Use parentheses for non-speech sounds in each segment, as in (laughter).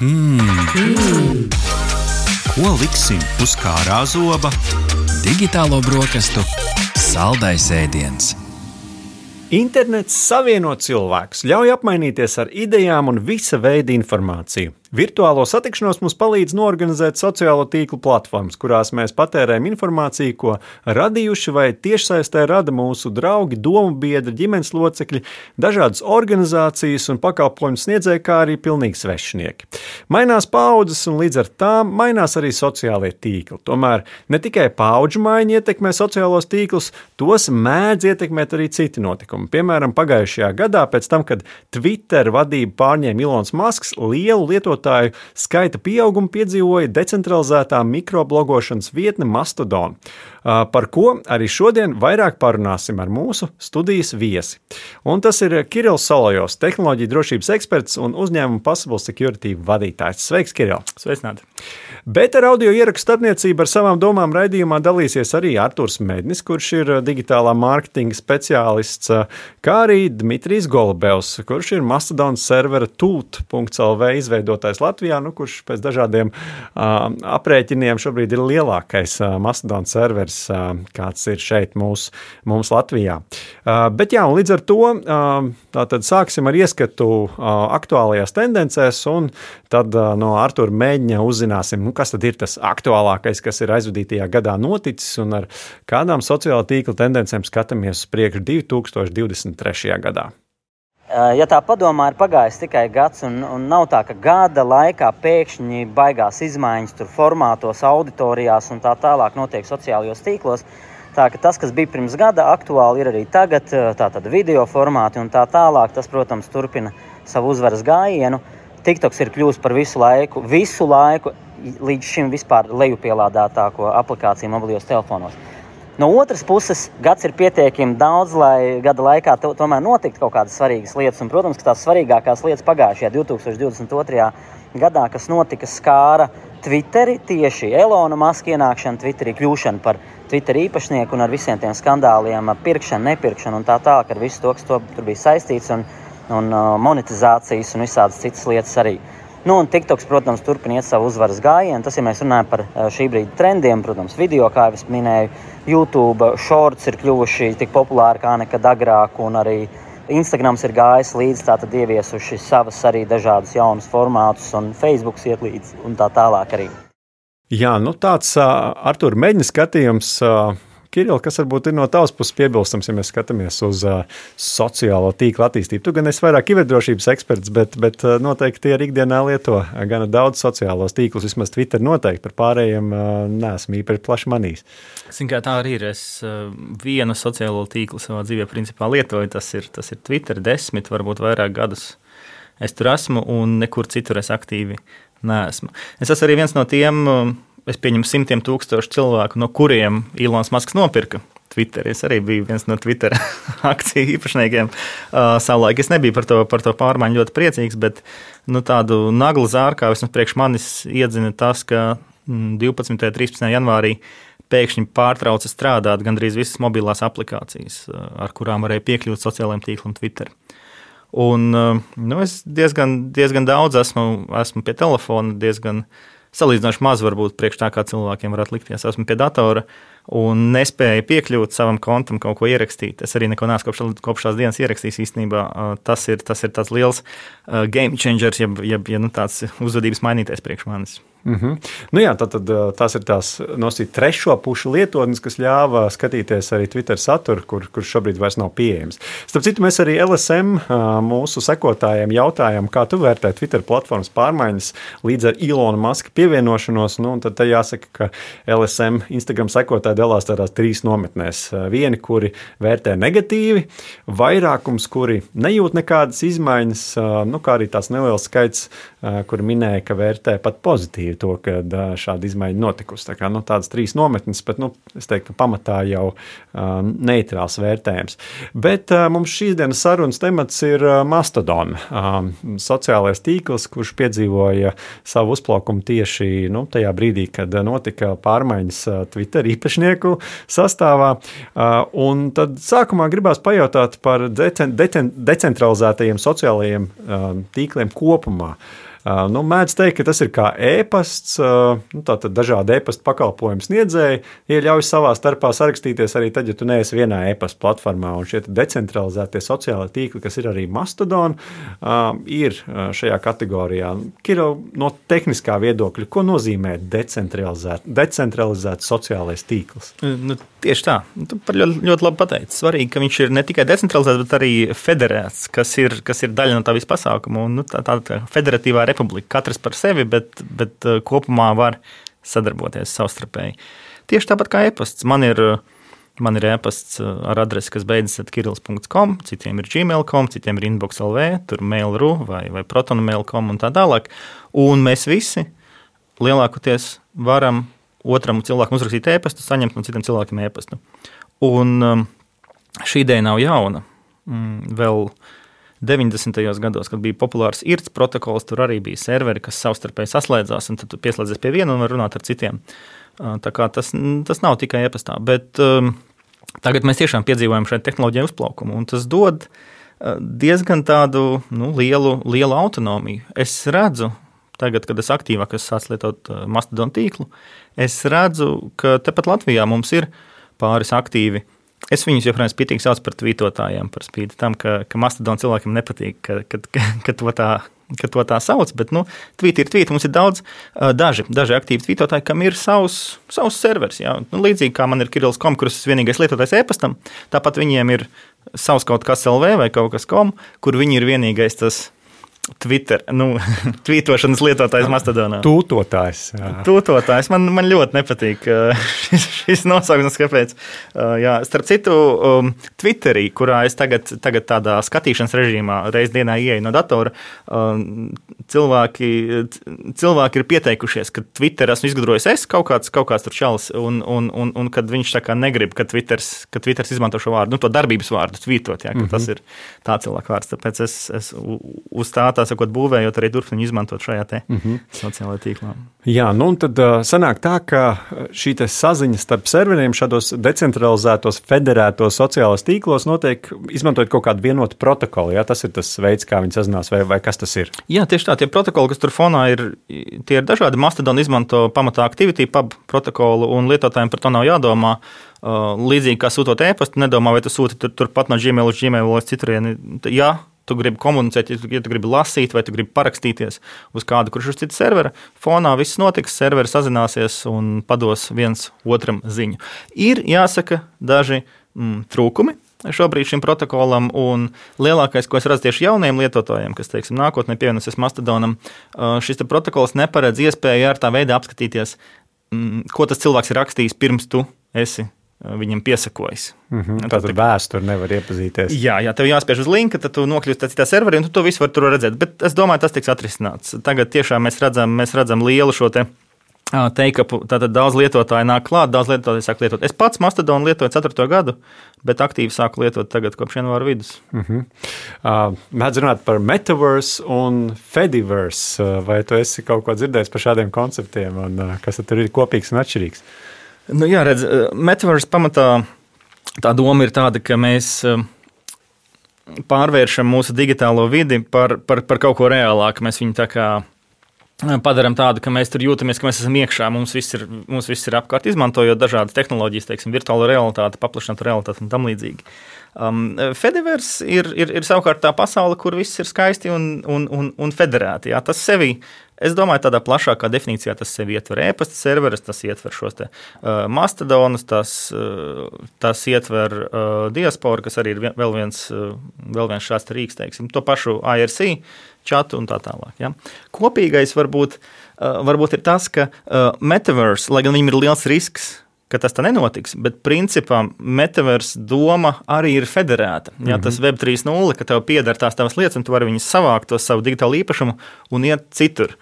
Hmm. Ko liksim uz kārā zoba? Digitālo brokastu saldais ēdiens. Internets savieno cilvēkus, ļauj apmainīties ar idejām un visa veida informāciju. Virtuālo satikšanos mums palīdz norganizēt sociālo tīklu platformas, kurās mēs patērējam informāciju, ko radījuši vai tiešsaistē rada mūsu draugi, domu biedri, ģimenes locekļi, dažādas organizācijas un pakalpojumu sniedzēji, kā arī pilnīgi svešinieki. Mainās paudzes, un līdz ar tām mainās arī sociālie tīkli. Tomēr ne tikai paudžu maiņa ietekmē sociālos tīklus, tos mēdz ietekmēt arī citi notikumi. Piemēram, pagājušajā gadā, pēc tam, kad Twitter vadību pārņēma Ilons Masks, lielu lietotāju lietotāju skaita pieaugumu piedzīvoja decentralizētā mikroblogošanas vietne Mastodon, par ko arī šodien vairāk parunāsim ar mūsu studijas viesi. Un tas ir Kirillis Solojos, tehnoloģija drošības eksperts un uzņēmuma Possible Security vadītājs. Sveiks, Kirill! Sveicināti! Bet ar audio ierakstu starpniecību ar savām domām raidījumā dalīsies arī Arturs Mednis, kurš ir digitālā mārketinga speciālists, kā arī Dmitrijs Golubevs, kurš ir Mastodon servera tūt.lv izveidotājs Latvijā, nu, kurš pēc dažādiem uh, aprēķiniem šobrīd ir lielākais uh, Mastodon servers, uh, kāds ir šeit mūs, mums Latvijā. Uh, bet jā, līdz ar to uh, tātad sāksim ar ieskatu uh, aktuālajās tendencēs, un tad uh, no Artura mēģina uzzināsim, nu, kas tad ir tas aktuālākais, kas ir aizvadītajā gadā noticis un ar kādām sociālā tīkla tendencēm skatāmies uz priekšu 2023. gadā. Ja tā padomā, ir pagājis tikai gads, un, un nav tā, ka gada laikā pēkšņi baigās izmaiņas tur formātos, auditorijās un tā tālāk notiek sociālajos tīklos. Tā ka tas, kas bija pirms gada, aktuāli ir arī tagad, tātad video formāti un tā tālāk, tas, protams, turpina savu uzvaras gājienu. TikToks ir kļuvis par visu laiku, visu laiku līdz šim vispār lejupielādētāko aplikāciju mobilos telefonos. No otras puses, gads ir pietiekami daudz, lai gada laikā to, tomēr notiktu kaut kādas svarīgas lietas. Un, protams, ka tās svarīgākās lietas pagājušajā 2022. gadā, kas notika, skāra Twitteri, tieši Elona Maska ienākšana Twitterī, kļūšana par Twitter īpašnieku un ar visiem tiem skandāliem, pirkšanu, nepirkšanu un tā tālāk, ar visu to, kas to, tur bija saistīts, un, un monetizācijas un visādas citas lietas arī. Nu, un TikToks, protams, turpina iet savu uzvaras gājienu. Tas, ja mēs runājam par šī brīža trendiem, protams, video, kā jau minēju, YouTube shorts ir kļuvuši tik populāri kā nekad agrāk, un arī Instagrams ir gājis līdzi, tātad ieviesuši savas arī dažādas jaunas formātus, un Facebook iet līdzi un tā tālāk arī. Jā, nu tāds uh, Artur Meģņa skatījums. Uh Kiril, kas varbūt ir no tavas puses piebilstams, ja mēs skatāmies uz uh, sociālo tīklu attīstību? Tu gan esi vairāk kiberdrošības eksperts, bet, bet uh, noteikti arī ikdienā lieto gana daudz sociālos tīklus. Vismaz Twitter noteikti par pārējiem uh, neesmu īpaši plaši manījis. Zin, tā arī ir. Es uh, vienu sociālo tīklu savā dzīvē principā lietoju. Tas ir, tas ir Twitter desmit, varbūt vairāk gadus. Es tur esmu un nekur citur es aktīvi neesmu. Es esmu arī viens no tiem. Uh, es pieņemu simtiem tūkstošu cilvēku, no kuriem Ilons Masks nopirka. Twitter. Es arī biju viens no Twitter (laughs) akciju īpašniekiem. Uh, savulaik es nebiju par to, par to pārmaiņu ļoti priecīgs, bet nu, tādu naglu zārkā vismaz priekš manis iedzina tas, ka 12. un 13. janvārī pēkšņi pārtrauca strādāt gandrīz visas mobilās aplikācijas, ar kurām varēja piekļūt sociālajiem tīkliem Twitter. Un, nu, es diezgan, diezgan daudz esmu, esmu pie telefona, diezgan uh, salīdzinoši maz varbūt priekš tā, kā cilvēkiem varētu likties. Esmu pie datora un nespēju piekļūt savam kontam, kaut ko ierakstīt. Es arī neko neesmu kopš, kopš tās dienas ierakstījis. Īstenībā tas ir, tas ir tāds liels game changers, ja, ja, ja nu, tāds uzvedības mainīties priekš manis. Mm -hmm. nu jā, tad, tad, tās ir tās nosīt trešo pušu lietotnes, kas ļāva skatīties arī Twitter saturu, kur, kurš šobrīd vairs nav pieejams. Starp citu, mēs arī LSM mūsu sekotājiem jautājām, kā tu vērtē Twitter platformas pārmaiņas līdz ar Ilona Maska pievienošanos. Nu, tad jāsaka, ka LSM Instagram sekotāji dalās tādās trīs nometnēs. Vieni, kuri vērtē negatīvi, vairākums, kuri nejūt nekādas izmaiņas, nu, kā arī tās neliels skaits, kuri minēja, ka vērtē pat pozitīvi negatīvi to, ka šāda izmaiņa notikusi. Tā kā, nu, tādas trīs nometnes, bet nu, es teiktu, ka pamatā jau neitrāls vērtējums. Bet mums šīs dienas sarunas temats ir Mastodon, sociālais tīkls, kurš piedzīvoja savu uzplaukumu tieši nu, tajā brīdī, kad notika pārmaiņas Twitter īpašnieku sastāvā. Un tad sākumā gribās pajautāt par decen, decen, decentralizētajiem sociālajiem tīkliem kopumā. Uh, Nu, mēdz teikt, ka tas ir kā e-pasts, nu, tātad dažādi e-pasta pakalpojumu sniedzēji ieļauj savā starpā sarakstīties arī tad, ja tu neesi vienā e-pasta platformā. Un šie decentralizētie sociālai tīkli, kas ir arī Mastodon, ir šajā kategorijā. Kiro, no tehniskā viedokļa, ko nozīmē decentralizēt, decentralizēts sociālais tīkls? Nu, tieši tā. Tu ļoti, ļoti labi pateici. Svarīgi, ka viņš ir ne tikai decentralizēts, bet arī federēts, kas ir, kas ir daļa no tā visa pasākuma. Un, nu, tā, tā, tā federatīvā republika, katrs par sevi, bet, bet uh, kopumā var sadarboties savstarpēji. Tieši tāpat kā e-pasts. Man ir, man ir e-pasts uh, ar adresi, kas beidzas ar kirils.com, citiem ir gmail.com, citiem ir inbox.lv, tur mail.ru vai, vai protonmail.com un tā tālāk. Un mēs visi lielākoties varam otram cilvēkam uzrakstīt e-pastu, saņemt no citiem cilvēkiem e-pastu. Un um, šī ideja nav jauna. Mm, vēl 90. gados, kad bija populārs IRC protokols, tur arī bija serveri, kas savstarpēji saslēdzās, un tad pieslēdzies pie viena un var runāt ar citiem. Tā kā tas, tas nav tikai e-pastā, bet um, tagad mēs tiešām piedzīvojam šeit tehnoloģiju uzplaukumu, un tas dod diezgan tādu nu, lielu, lielu autonomiju. Es redzu, tagad, kad es aktīvāk sācis lietot Mastodon tīklu, es redzu, ka tepat Latvijā mums ir pāris aktīvi Es viņus joprojām spītīgi saucu par tvītotājiem, par spīti tam, ka, ka Mastodon cilvēkiem nepatīk, ka, ka, ka, ka to tā. Ka to tā sauc, bet nu, tvīti ir tvīti. Mums ir daudz, daži, daži aktīvi tvītotāji, kam ir savs, savs serveris. Jā. Nu, līdzīgi kā man ir Kirillis.com, kurš ir vienīgais lietotājs e-pastam, tāpat viņiem ir savs kaut kas LV vai kaut kas com, kur viņi ir vienīgais tas Twitter, nu, (laughs) tvītošanas lietotājs Mastodonā. Tūtotājs. Jā. Tūtotājs. Man, man ļoti nepatīk (laughs) šis, šis nosaukums, kāpēc. Jā, starp citu, um, Twitterī, kurā es tagad, tagad tādā skatīšanas režīmā reizes dienā ieeju no datora, um, cilvēki, cilvēki ir pieteikušies, ka Twitter esmu izgudrojis es kaut kāds, kaut kāds tur čalis, un, un, un, un kad viņš tā kā negrib, ka Twitters, ka Twitters izmanto šo vārdu, nu, to darbības vārdu, tvītot, jā, ka mm -hmm. tas ir tā cilvēka vārds. Tāpēc es, es uz tā tā sakot, būvējot arī turpinu izmantot šajā te mm -hmm. sociālajā tīklā. Jā, nu un tad sanāk tā, ka šī saziņa starp serveriem šādos decentralizētos, federētos sociālos tīklos notiek izmantojot kaut kādu vienotu protokolu. Jā, tas ir tas veids, kā viņi sazinās, vai, vai kas tas ir? Jā, tieši tā, tie protokoli, kas tur fonā ir, tie ir dažādi. Mastodon izmanto pamatā Activity pub protokolu, un lietotājiem par to nav jādomā. Līdzīgi kā sūtot e-pastu, nedomā, vai tu sūti tur, turpat no Gmail uz Gmail vai citurieni. Jā, tu gribi komunicēt, ja tu, ja tu gribi lasīt, vai tu gribi parakstīties uz kādu, kurš ir uz citu servera, fonā viss notiks, serveri sazināsies un pados viens otram ziņu. Ir jāsaka daži mm, trūkumi. Šobrīd šim protokolam, lielākais, ko es redzu tieši jauniem lietotājiem, kas, teiksim, nākotnē pievienosies Mastodonam, šis protokols neparedz iespēju ar tā veidā apskatīties, mm, ko tas cilvēks ir rakstījis pirms tu esi viņam piesakojis. Mm -hmm, tā tad vēsture nevar iepazīties. Jā, jā, tev jāspiež uz linka, tad tu nokļūsi citā serverī, un tu to visu vari tur redzēt. Bet es domāju, tas tiks atrisināts. Tagad tiešām mēs redzam, mēs redzam lielu šo te. Teikapu, tātad daudz lietotāju nāk klāt, daudz lietotāju sāk lietot. Es pats Mastodonu lietoju 4. gadu, bet aktīvi sāku lietot tagad kopš janvāra vidus. Uh -huh. uh, Mēdz runāt par metaverse un fediverse. Vai tu esi kaut ko dzirdējis par šādiem konceptiem un uh, kas tur ir kopīgs un atšķirīgs? Nu, jā, redz, eh, metaverse pamatā tā doma ir tāda, ka mēs eh, pārvēršam mūsu digitālo vidi par, par, par kaut ko reālāku. Mēs viņu tā kā eh, padarām tādu, ka mēs tur jūtamies, ka mēs esam iekšā. Mums viss ir, mums viss ir apkārt, izmantojot dažādas tehnoloģijas, teiksim, virtuālo realitāti, paplašinātu realitāti un tam līdzīgi. Um, Fedivers ir, ir, ir savukārt tā pasaule, kur viss ir skaisti un, un, un, un federēti. Jā. Tas sevi Es domāju, tādā plašākā definīcijā tas sev ietver e-pasta serverus, tas ietver šos te, uh, mastodonus, tas, uh, tas ietver uh, diasporu, kas arī ir vēl viens, uh, vēl viens šāds rīks, teiksim, to pašu IRC čatu un tā tālāk. Ja. Kopīgais varbūt, uh, varbūt ir tas, ka uh, metaverse, lai gan viņam ir liels risks, ka tas tā nenotiks. Bet principā metaversa doma arī ir federēta. Ja, -hmm. Tas Web 3.0, ka tev pieder tās tavas lietas, un tu vari viņas savākt, to savu digitālo īpašumu un iet citur.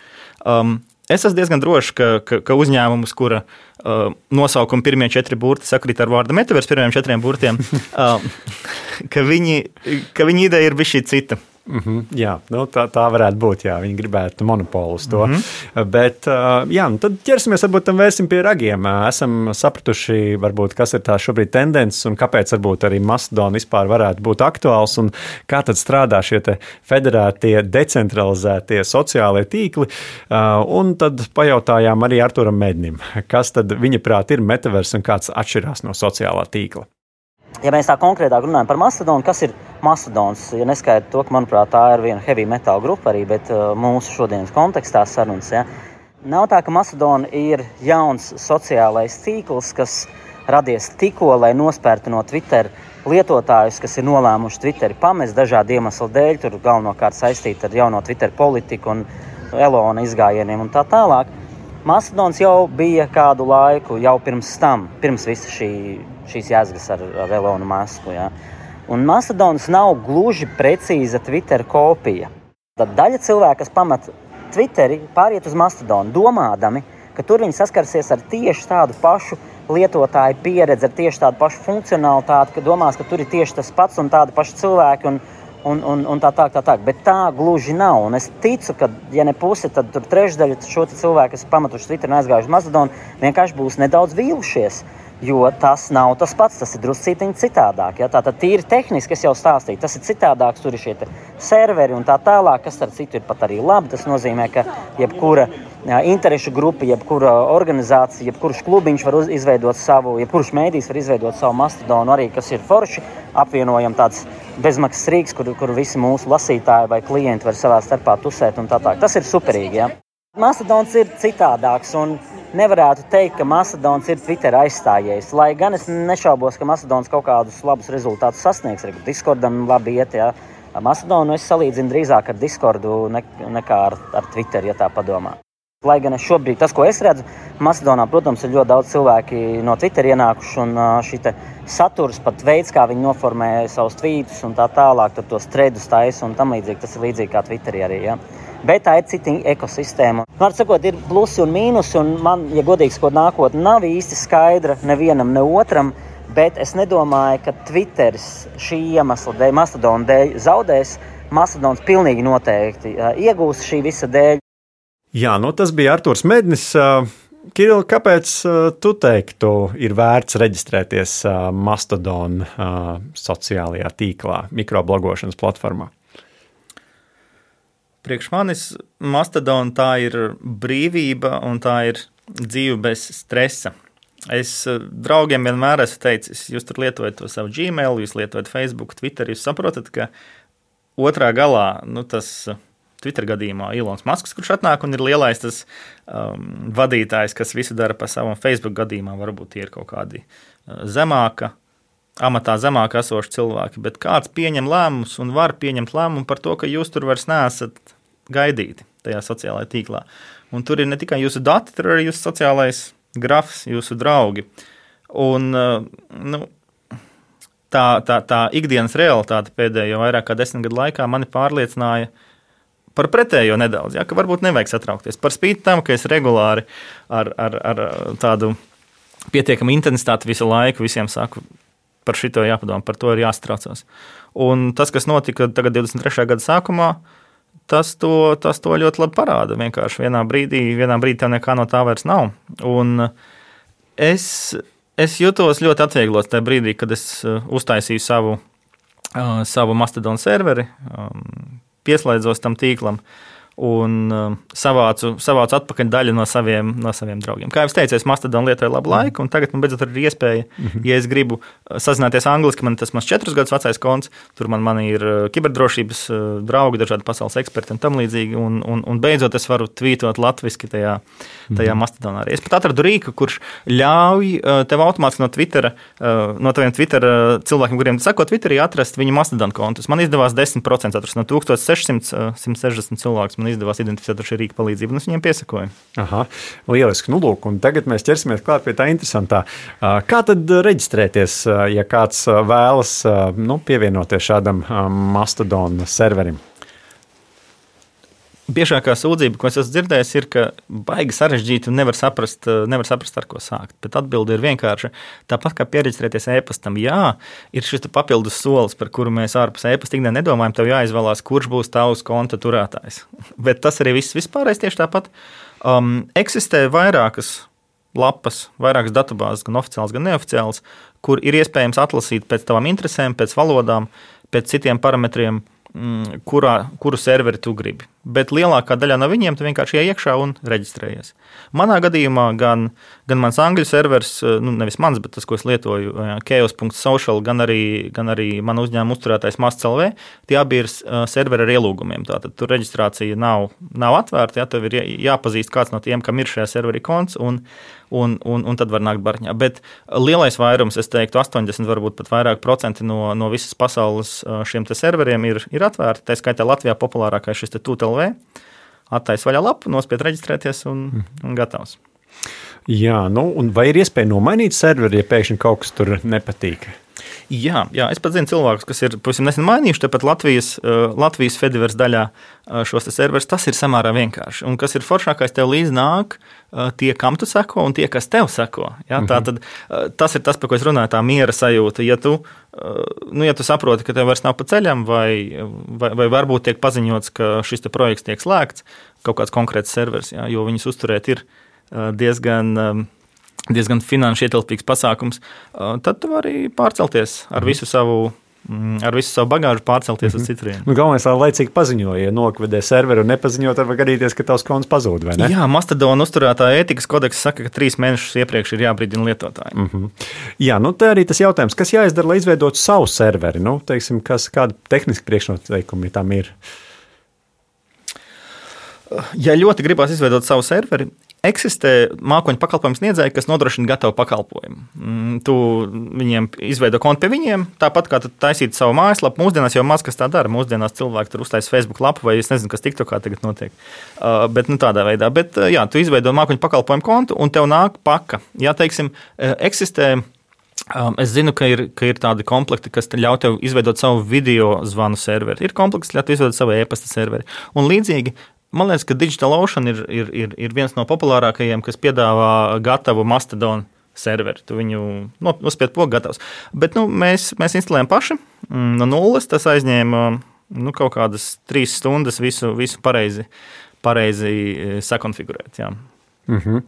Um, Es esmu diezgan drošs, ka, ka, ka uzņēmums, kura uh, nosaukuma pirmie četri burti sakrīt ar vārdu metavers, pirmiem četriem burtiem, uh, (laughs) ka, viņi, ka viņa ideja ir bijusi cita. Mm -hmm, jā, nu, tā, tā varētu būt. Jā, viņi gribētu monopolu uz to. Mm -hmm. Bet, jā, nu, tad ķersimies varbūt tam vērsim pie ragiem. Esam sapratuši, varbūt, kas ir tās šobrīd tendences un kāpēc varbūt arī Mastodon vispār varētu būt aktuāls un kā tad strādā šie federētie, decentralizētie sociālie tīkli. Un tad pajautājām arī Arturam Mednim, kas tad viņa prāt ir metavers un kāds atšķirās no sociālā tīkla. Ja mēs tā konkrētāk runājam par Mastodonu, kas ir Mastodons, ja neskaidro to, ka, manuprāt, tā ir viena heavy metāla grupa arī, bet uh, mūsu šodienas kontekstā sarunas. Ja, nav tā, ka Mastodona ir jauns sociālais tīkls, kas radies tikko, lai nospērtu no Twitter lietotājus, kas ir nolēmuši Twitter pamest dažādu iemeslu dēļ, tur galvenokārt saistīti ar jauno Twitter politiku un Elona izgājieniem un tā tālāk. Mastodons jau bija kādu laiku, jau pirms tam, pirms visa šī, šīs jēzgas ar, ar Elonu Masku. Ja. Un Mastodons nav gluži precīza Twitter kopija. Tad daļa cilvēku, kas pamat Twitteri, pāriet uz Mastodonu, domādami, ka tur viņi saskarsies ar tieši tādu pašu lietotāju pieredzi, ar tieši tādu pašu funkcionalitāti, ka domās, ka tur ir tieši tas pats un tādi paši cilvēki. Un, un, un, un tā tālāk. Tā, tā. Bet tā gluži nav. Un es ticu, ka, ja ne puse, tad trešdaļa šo cilvēku, kas pamatuši Twitter un aizgājuši Mazadonu, vienkārši būs nedaudz vīlušies. Jo tas nav tas pats, tas ir drusku citādāk. Ja? Tā tad tīri tehniski es jau stāstīju, tas ir citādāks. Tur ir šie serveri un tā tālāk, kas ar citu ir pat arī labi. Tas nozīmē, ka jebkura interešu grupa, jebkura organizācija, jebkurš klubiņš var izveidot savu, jebkurš mēdījis var izveidot savu mastodonu, arī kas ir forši. Apvienojam tāds bezmaksas rīks, kur, kur visi mūsu lasītāji vai klienti var savā starpā tusēt un tā tālāk. Tas ir superīgi. Ja? Mastodons ir citādāks. Un, nevarētu teikt, ka Mastodons ir Twitter aizstājējis. Lai gan es nešaubos, ka Mastodons kaut kādus labus rezultātus sasniegs. Arī Discordam labi iet. Ja. Mastodonu es salīdzinu drīzāk ar Discordu ne, nekā ar, ar Twitter, ja tā padomā. Lai gan šobrīd, tas, ko es redzu, Macedonā, protams, ir ļoti daudz cilvēki no Twitter ienākuši. Un šī saturs, pat veids, kā viņi noformē savus tvītus un tā tālāk, tur tos treidus taisa un tam līdzīgi. Tas ir līdzīgi kā Twitterī arī. Ja? Bet tā ir cita ekosistēma. Var sakot, ir plusi un mīnusi, un man, ja godīgi sakot, nākotne nav īsti skaidra nevienam, ne otram. Bet es nedomāju, ka Twitteris šī iemesla dēļ, Mastodona dēļ, zaudēs. Mastodons pilnīgi noteikti iegūs šī visa dēļ. Jā, nu tas bija Arthurs Mednis. Kiril, kāpēc tu teiktu, ir vērts reģistrēties Mastodon sociālajā tīklā, mikroblogošanas platformā? Priekš manis Mastodon tā ir brīvība un tā ir dzīve bez stresa. Es eh, draugiem vienmēr esmu teicis, jūs tur lietojat to savu Gmail, jūs lietojat Facebook, Twitter. Jūs saprotat, ka otrā galā nu, tas eh, Twitter gadījumā Ilons Masks, kurš atnāk un ir lielais tas um, vadītājs, kas visu dara pa savam Facebook gadījumā, varbūt tie ir kaut kādi uh, zemāka amatā zemāk esoši cilvēki, bet kāds pieņem lēmumus un var pieņemt lēmumu par to, ka jūs tur vairs neesat gaidīti tajā sociālajā tīklā. Un tur ir ne tikai jūsu dati, tur arī jūsu sociālais grafs, jūsu draugi. Un, uh, nu, tā, tā, tā ikdienas realitāte pēdējo vairāk kā desmit gadu laikā mani pārliecināja par pretējo nedaudz. Ja, varbūt nevajag satraukties. Par spīti tam, ka es regulāri ar, ar, ar tādu pietiekamu intensitāti visu laiku visiem saku, par šito jāpadomā, par to ir jāstraucās. Un tas, kas notika tagad 23. gada sākumā, uh, tas to, tas to ļoti labi parāda. Vienkārši vienā brīdī, vienā brīdī tev nekā no tā vairs nav. Un es, es jutos ļoti atvieglots tajā brīdī, kad es uh, uztaisīju savu, uh, savu Mastodon serveri, um, pieslēdzos tam tīklam. Uh, un um, savācu, savācu atpakaļ daļu no saviem, no saviem draugiem. Kā jau teicu, es Mastodon lietoju labu laiku, un tagad man beidzot ir iespēja, -hmm. ja es gribu uh, sazināties angliski, man tas mans četrus gadus vecais konts, tur man, man ir uh, kiberdrošības uh, draugi, dažādi pasaules eksperti un tam līdzīgi, un, un, un beidzot es varu tvītot latviski tajā, tajā -hmm. Mastodonā. Es pat atradu rīku, kurš ļauj tev automātiski no Twitter, no taviem Twitter cilvēkiem, kuriem sako Twitterī, atrast viņu Mastodon kontus. Man izdevās 10% atrast no 1600, 160 man izdevās identificēt ar šī rīka palīdzību, un es viņiem piesakoju. Aha, lieliski. Nu, lūk, un tagad mēs ķersimies klāt pie tā interesantā. Kā tad reģistrēties, ja kāds vēlas nu, pievienoties šādam Mastodon serverim? Biežākā sūdzība, ko es esmu dzirdējis, ir, ka baigi sarežģīti un nevar saprast, nevar saprast, ar ko sākt. Bet atbilde ir vienkārši tāpat kā pieregistrēties e-pastam. Jā, ir šis papildus solis, par kuru mēs ārpus e-pasta ikdienā nedomājam. Tev jāizvēlās, kurš būs tavs konta turētājs. (laughs) Bet tas arī viss vispārējais tieši tāpat. Um, eksistē vairākas lapas, vairākas datubāzes, gan oficiālas, gan neoficiālas, kur ir iespējams atlasīt pēc tavām interesēm, pēc valodām, pēc citiem parametriem kurā, kuru serveri tu gribi. Bet lielākā daļa no viņiem tu vienkārši ienāk iekšā un reģistrējies. Manā gadījumā gan, gan mans angļu serveris, eh, nu nevis mans, bet tas, ko es lietoju, eh, chaos.social, gan arī, gan arī man uzņēmuma uzturētais MastLV, tie abi ir eh, serveri ar ielūgumiem. Tātad tur reģistrācija nav, nav atvērta, ja tev ir jāpazīst kāds no tiem, kam ir šajā serverī konts. Un, un, un, un tad var nākt barņā. Bet lielais vairums, es teiktu, 80, varbūt pat vairāk procenti no, no visas pasaules šiem serveriem ir, ir atvērti. Tā skaitā Latvijā populārākais šis TUTLV. Attaisno vaļā lapu, nospied reģistrēties un, un gatavs. Jā, nu, vai ir iespēja nomainīt serveri, ja pēkšņi kaut kas tur nepatīk? Jā, jā, es pat zinu cilvēkus, kas ir pavisam nesen mainījuši. Tāpat Latvijas, Latvijas Fedivers daļā šos serverus tas ir samērā vienkārši. Un kas ir foršākais, tev līdz nāk uh, tie, kam tu seko, un tie, kas tev seko. Ja? Mhm. Tā tad tas ir tas, par ko es runāju, tā miera sajūta. Ja tu, nu, ja tu saproti, ka tev vairs nav pa ceļam, vai, vai, vai varbūt tiek paziņots, ka šis projekts tiek slēgts, kaut kāds konkrēts servers, ja? jo viņus uzturēt ir diezgan diezgan finanšu ietilpīgs pasākums, tad tu vari pārcelties ar visu savu mm, ar visu savu bagāžu pārcelties mm -hmm. uz citu vienu. Nu, galvenais, lai laicīgi paziņoja, ja nokvedē serveru un nepaziņot, tad var gadīties, ka tavs konts pazūd. Jā, Mastodona uzturētāja ētikas kodeks saka, ka trīs mēnešus iepriekš ir jābrīdina lietotāji. Mm -hmm. Jā, nu tā arī tas jautājums, kas jāizdara, lai izveidotu savu serveri. Nu, teiksim, kas, kāda tehniska priekšnoteikumi tam ir? Ja ļoti gribās izveidot savu serveri, Eksistē mākoņu pakalpojumu sniedzēji, kas nodrošina gatavu pakalpojumu. Mm, tu viņiem izveido kontu pie viņiem, tāpat kā taisīt savu mājaslapu. Mūsdienās jau maz kas tā dara. Mūsdienās cilvēki tur uztaisa Facebook lapu vai es nezinu, kas TikTokā tagad notiek. Uh, bet nu, tādā veidā. Bet, uh, jā, tu izveido mākoņu pakalpojumu kontu un tev nāk paka. Jā, teiksim, uh, eksistē. Um, es zinu, ka ir, ka ir tādi komplekti, kas ļauj tev izveidot savu video zvanu serveri. Ir komplekts, kas ļauj izveidot savu e-pasta serveri. Un līdzīgi Man liekas, ka Digital Ocean ir, ir, ir, ir viens no populārākajiem, kas piedāvā gatavu Mastodon serveri. Tu viņu nospied pogu, gatavs. Bet nu, mēs, mēs instalējam paši mm, no nulles. Tas aizņēma nu, kaut kādas trīs stundas visu, visu pareizi, pareizi eh, sakonfigurēt. Jā. Mm -hmm.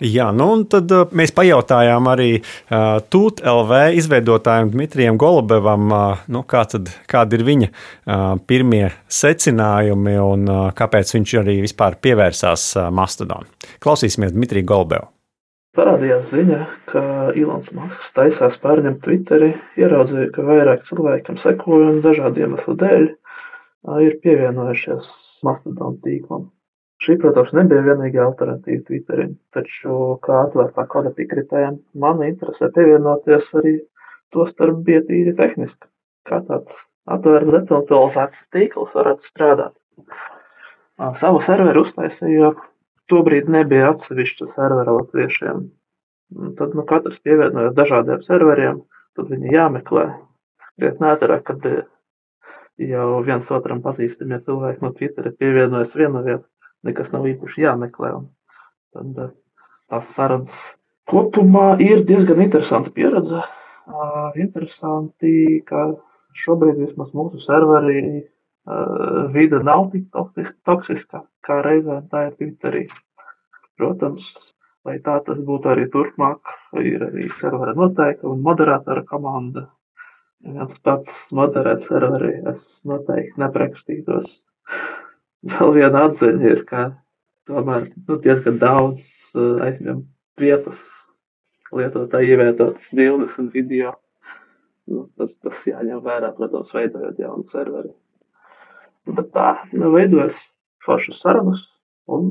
Jā, nu un tad uh, mēs pajautājām arī uh, TUT LV izveidotājiem Dmitrijam Golubevam, uh, nu, kā tad, kādi ir viņa uh, pirmie secinājumi un uh, kāpēc viņš arī vispār pievērsās uh, Mastodon. Klausīsimies Dmitriju Golubevu. Parādījās ziņa, ka Ilons Masks taisās pārņemt Twitteri, ieraudzīja, ka vairāk cilvēkiem sekoja un dažādu iemeslu dēļ uh, ir pievienojušies Mastodon tīklam. Šī, protams, nebija vienīgā alternatīva Twitterim, taču, kā atvērtā koda piekritējiem, mani interesē pievienoties arī to starp bija tīri tehniski, kā tāds atvērts decentralizēts tīkls varētu strādāt. Savu serveru uztaisīju, jo tobrīd nebija atsevišķa servera latviešiem. Tad nu, katrs pievienojas dažādiem serveriem, tad viņi jāmeklē. Krietni ātrāk, kad jau viens otram pazīstamie cilvēki no Twittera pievienojas vienu vietu, nekas nav īpaši jāmeklē. Tad eh, tās sarunas kopumā ir diezgan interesanta pieredze. Uh, interesanti, ka šobrīd vismaz mūsu serverī uh, vide nav tik toksiska, kā reizēm tā ir Twitterī. Protams, lai tā tas būtu arī turpmāk, ir arī servera noteikta un moderatora komanda. Viens pats moderēt serveri, es noteikti neprakstītos vēl viena atziņa ir, ka tomēr nu, diezgan daudz uh, aizņem vietas lietotāji ievietotas bildes un video. Nu, tas, tas jāņem vērā, protams, veidojot jaunu serveri. Bet tā nu, veidojas foršas sarunas un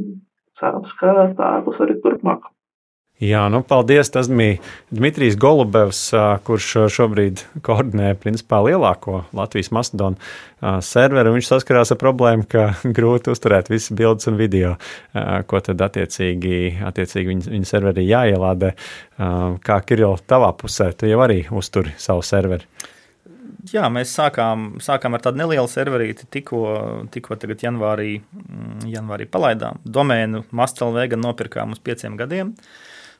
cerams, ka tā būs arī turpmāk. Jā, nu, paldies. Tas bija Dmitrijs Golubevs, kurš šobrīd koordinē principā lielāko Latvijas mastodonu serveru. Viņš saskarās ar problēmu, ka (laughs) grūti uzturēt visas bildes un video, ko tad attiecīgi, attiecīgi viņa, viņa serverī jāielādē. Kā Kiril, tavā pusē, tu jau arī uzturi savu serveri. Jā, mēs sākām, sākām ar tādu nelielu serverīti, tikko, tikko tagad janvārī, mm, janvārī palaidām. Domēnu Mastelvē gan nopirkām uz pieciem gadiem.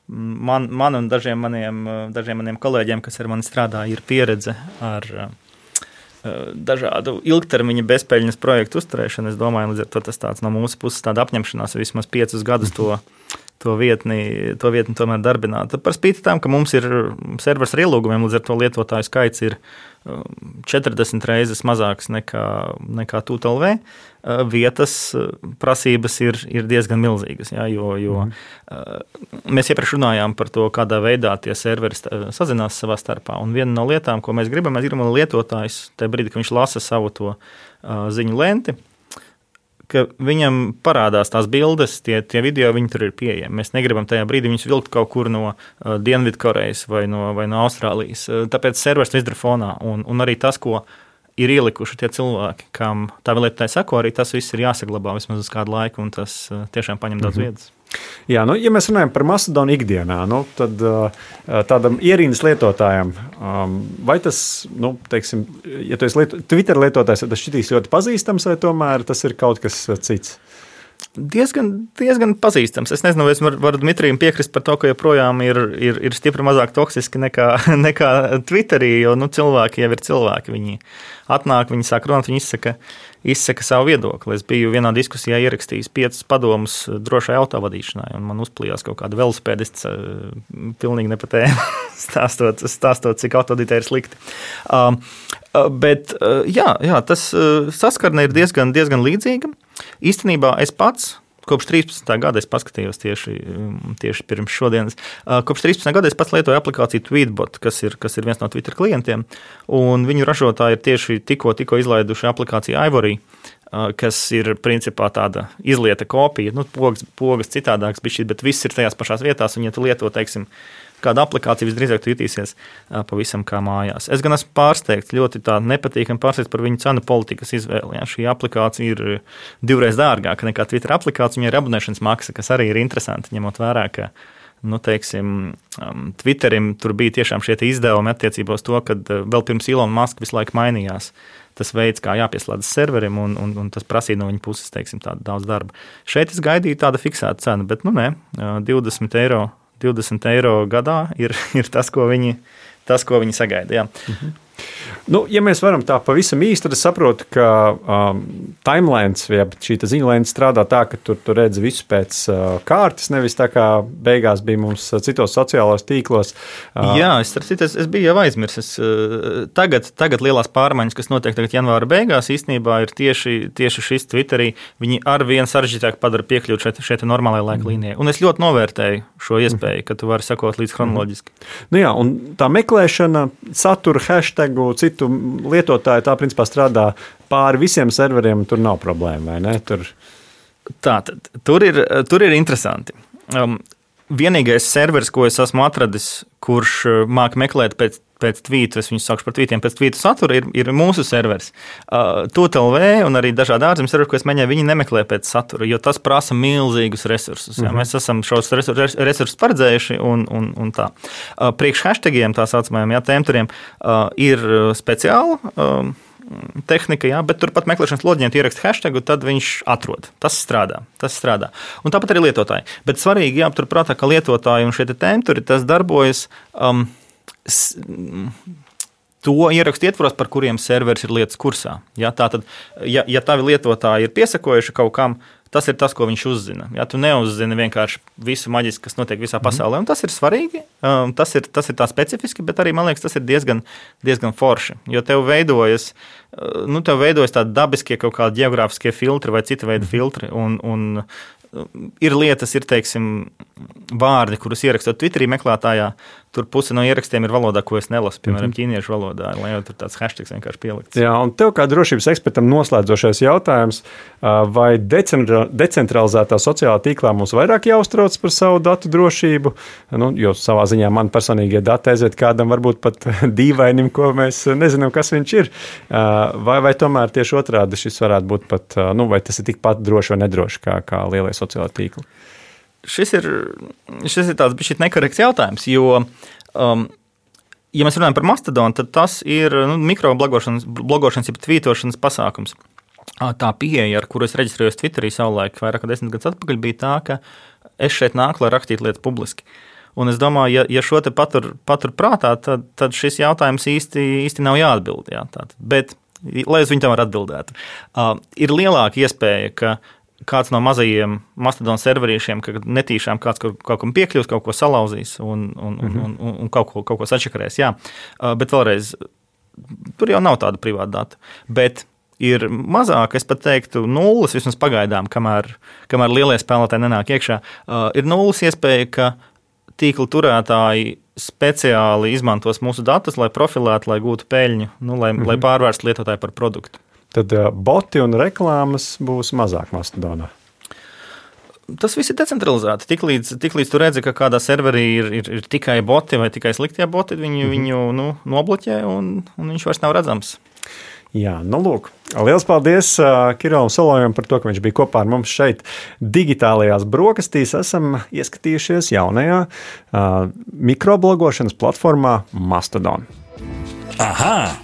Man, man un dažiem maniem, dažiem maniem kolēģiem, kas ar mani strādā, ir pieredze ar dažādu ilgtermiņa bezpēļņas projektu uzturēšanu. Es domāju, to tas tāds no mūsu puses tāda apņemšanās vismaz piecus gadus to to vietni, to vietni tomēr darbināt. Par spīti tam, ka mums ir servers ar ielūgumiem, līdz ar to lietotāju skaits ir 40 um, reizes mazāks nekā, nekā TUTLV, uh, vietas uh, prasības ir, ir diezgan milzīgas. Ja, jo, jo mm. Mēs iepriekš runājām par to, kādā veidā tie serveri sazinās savā starpā. Un viena no lietām, ko mēs gribam, mēs gribam, lai lietotājs tajā brīdī, kad viņš lasa savu to ziņu lenti, ka viņam parādās tās bildes, tie, tie video, viņi tur ir pieejami. Mēs negribam tajā brīdī viņus vilkt kaut kur no uh, Dienvidkorejas vai no, vai no Austrālijas. Uh, tāpēc serveris to izdara fonā. Un, un arī tas, ko ir ielikuši tie cilvēki, kam tā lieta seko, arī tas viss ir jāsaglabā vismaz uz kādu laiku, un tas uh, tiešām paņem daudz mm -hmm. vietas. Jā, nu, ja mēs runājam par Macedoniju ikdienā, nu, tad uh, tādam ierīnas lietotājam, um, vai tas, nu, teiksim, ja tu esi lieto, Twitter lietotājs, tad tas šķitīs ļoti pazīstams, vai tomēr tas ir kaut kas cits? Diezgan, diezgan pazīstams. Es nezinu, vai es varu var Dmitrijam piekrist par to, ka joprojām ir, ir, ir stipri mazāk toksiski nekā, (laughs) nekā Twitterī, jo nu, cilvēki jau ir cilvēki. Viņi atnāk, viņi sāk runāt, viņi izsaka izsaka savu viedokli. Es biju vienā diskusijā ierakstījis piecus padomus drošai autovadīšanai, un man uzplījās kaut kāda velosipēdists, pilnīgi nepatēma, (laughs) stāstot, stāstot, cik autodītē ir slikti. Um, bet uh, jā, jā, tas uh, saskarne ir diezgan, diezgan līdzīga. Īstenībā es pats Kopš 13. gada es paskatījos tieši, mm, tieši pirms šodienas. Kopš 13. gada es pats lietoju aplikāciju Tweetbot, kas ir, kas ir viens no Twitter klientiem. Viņu ražotāji ir tieši tikko, tikko izlaiduši aplikāciju Ivory, kas ir principā tāda izlieta kopija. Nu, pogas, pogas citādāks, bet viss ir tajās pašās vietās. Un, ja tu lieto, teiksim, kāda aplikācija visdrīzāk jutīsies pavisam kā mājās. Es gan esmu pārsteigts, ļoti nepatīkami pārsteigts par viņu cenu politikas izvēli. Ja. Šī aplikācija ir divreiz dārgāka nekā Twitter aplikācija, viņai ir abonēšanas maksa, kas arī ir interesanti, ņemot vērā, ka nu, teiksim, Twitterim tur bija tiešām šie izdevumi attiecībā uz to, ka vēl pirms Ilona Maska visu laiku mainījās. Tas veids, kā jāpieslēdz serverim, un, un, un tas prasīja no viņa puses teiksim, daudz darba. Šeit es gaidīju tādu fiksētu cenu, bet nu, nē, 20 eiro 20 eiro gadā ir, (laughs) ir tas, ko viņi, tas, ko viņi sagaida. Mhm. Nu, ja mēs varam tā pavisam īsti, tad es saprotu, ka um, timelines, vai šī ziņu lēna strādā tā, ka tur, tur redz visu pēc uh, kārtas, nevis tā kā beigās bija mums uh, citos sociālajos tīklos. Uh, Jā, es, es, es biju jau aizmirsis. Uh, tagad, tagad lielās pārmaiņas, kas notiek tagad janvāra beigās, īstenībā ir tieši, tieši šis Twitterī. Viņi ar vien sarežģītāk padara piekļūt šeit, šeit normālajai laika mm. līnijai. Un es ļoti novērtēju šo iespēju, ka tu vari sekot līdz chronoloģiski. Mm. Nu jā, un tā meklēšana, satura, hashtagu, citu citu lietotāju tā principā strādā pāri visiem serveriem, tur nav problēma. Tur... Tā tad tur ir, tur ir interesanti. Um, vienīgais serveris, ko es esmu atradis, kurš uh, māca meklēt pēc, pēc tvītu, es viņus saukšu par tvītiem, pēc tvītu satura, ir, ir mūsu serveris. Uh, TUTLV un arī dažādi ārzemju serveri, ko es mēģināju, viņi nemeklē pēc satura, jo tas prasa milzīgus resursus. Mm -hmm. Mēs esam šos resursus, resursus paredzējuši un, un, un tā. Uh, priekš hashtagiem, tā saucamajiem, jā, tēmturiem, uh, ir speciāli. Uh, tehnika, jā, bet turpat meklēšanas lodziņā ieraksta hashtag, tad viņš atrod. Tas strādā. Tas strādā. Un tāpat arī lietotāji. Bet svarīgi jāpaturprātā, ka lietotāji un šie tēmturi tas darbojas. Um, To ierakstu ietvaros, par kuriem serveris ir lietas kursā. Ja, tātad, ja, ja tavi lietotāji ir piesakojuši kaut kam, tas ir tas, ko viņš uzzina. Ja tu neuzzini vienkārši visu maģisku, kas notiek visā mhm. pasaulē, un tas ir svarīgi, um, tas ir, tas ir tā specifiski, bet arī man liekas, tas ir diezgan, diezgan forši. Jo tev veidojas, uh, nu, tev veidojas tādi dabiskie kaut kādi geogrāfiskie filtri vai cita veida mhm. filtri. Un, un uh, ir lietas, ir teiksim, vārdi, kurus ierakstot Twitterī meklētājā, Tur puse no ierakstiem ir valodā, ko es nelasu, piemēram, mm -hmm. ķīniešu valodā, lai jau tur tāds hashtags vienkārši pielikts. Jā, un tev kā drošības ekspertam noslēdzošais jautājums, vai decentralizētā sociālā tīklā mums vairāk jāuztrauc par savu datu drošību? Nu, jo savā ziņā man personīgie dati aiziet kādam varbūt pat (laughs) dīvainim, ko mēs nezinām, kas viņš ir. Vai, vai tomēr tieši otrādi šis varētu būt pat, nu, vai tas ir tikpat droši vai nedroši kā, kā lielie sociālā tīkli? Šis ir, šis ir tāds bijis nekorekts jautājums, jo um, ja mēs runājam par mastodonu, tad tas ir nu, mikroblogošanas, blogošanas, jeb tvītošanas pasākums. Tā pieeja, ar kuru es reģistrējos Twitterī savulaik, vairāk kā desmit gadus atpakaļ, bija tā, ka es šeit nāku, lai rakstītu lietas publiski. Un es domāju, ja, ja šo te patur, patur prātā, tad, tad šis jautājums īsti, īsti nav jāatbild. Jā, tātad. Bet, lai uz viņu tomēr atbildētu, uh, ir lielāka iespēja, ka kāds no mazajiem mastodonu serverīšiem, ka netīšām kāds kaut, kaut kam piekļūs, kaut ko salauzīs un, un, un, un, un, un kaut, ko, kaut ko sačakarēs. Jā, bet vēlreiz, tur jau nav tāda privāta data. Bet ir mazāk, es pat teiktu, nulles vismaz pagaidām, kamēr, kamēr lielie spēlētāji nenāk iekšā. Ir nulles iespēja, ka tīkla turētāji speciāli izmantos mūsu datus, lai profilētu, lai gūtu peļņu, nu, lai, mm -hmm. lai pārvērstu lietotāju par produktu tad uh, boti un reklāmas būs mazāk Mastodonā. Tas viss ir decentralizēts. Tiklīdz, tiklīdz tu redzi, ka kādā serverī ir, ir, ir tikai boti vai tikai sliktie boti, viņi mm -hmm. viņu nu, nobloķē un, un viņš vairs nav redzams. Jā, nu, lūk. Liels paldies uh, Kirolam Solojam par to, ka viņš bija kopā ar mums šeit, digitālajās brokastīs. Esam ieskatījušies jaunajā uh, mikroblogošanas platformā Mastodon. Aha!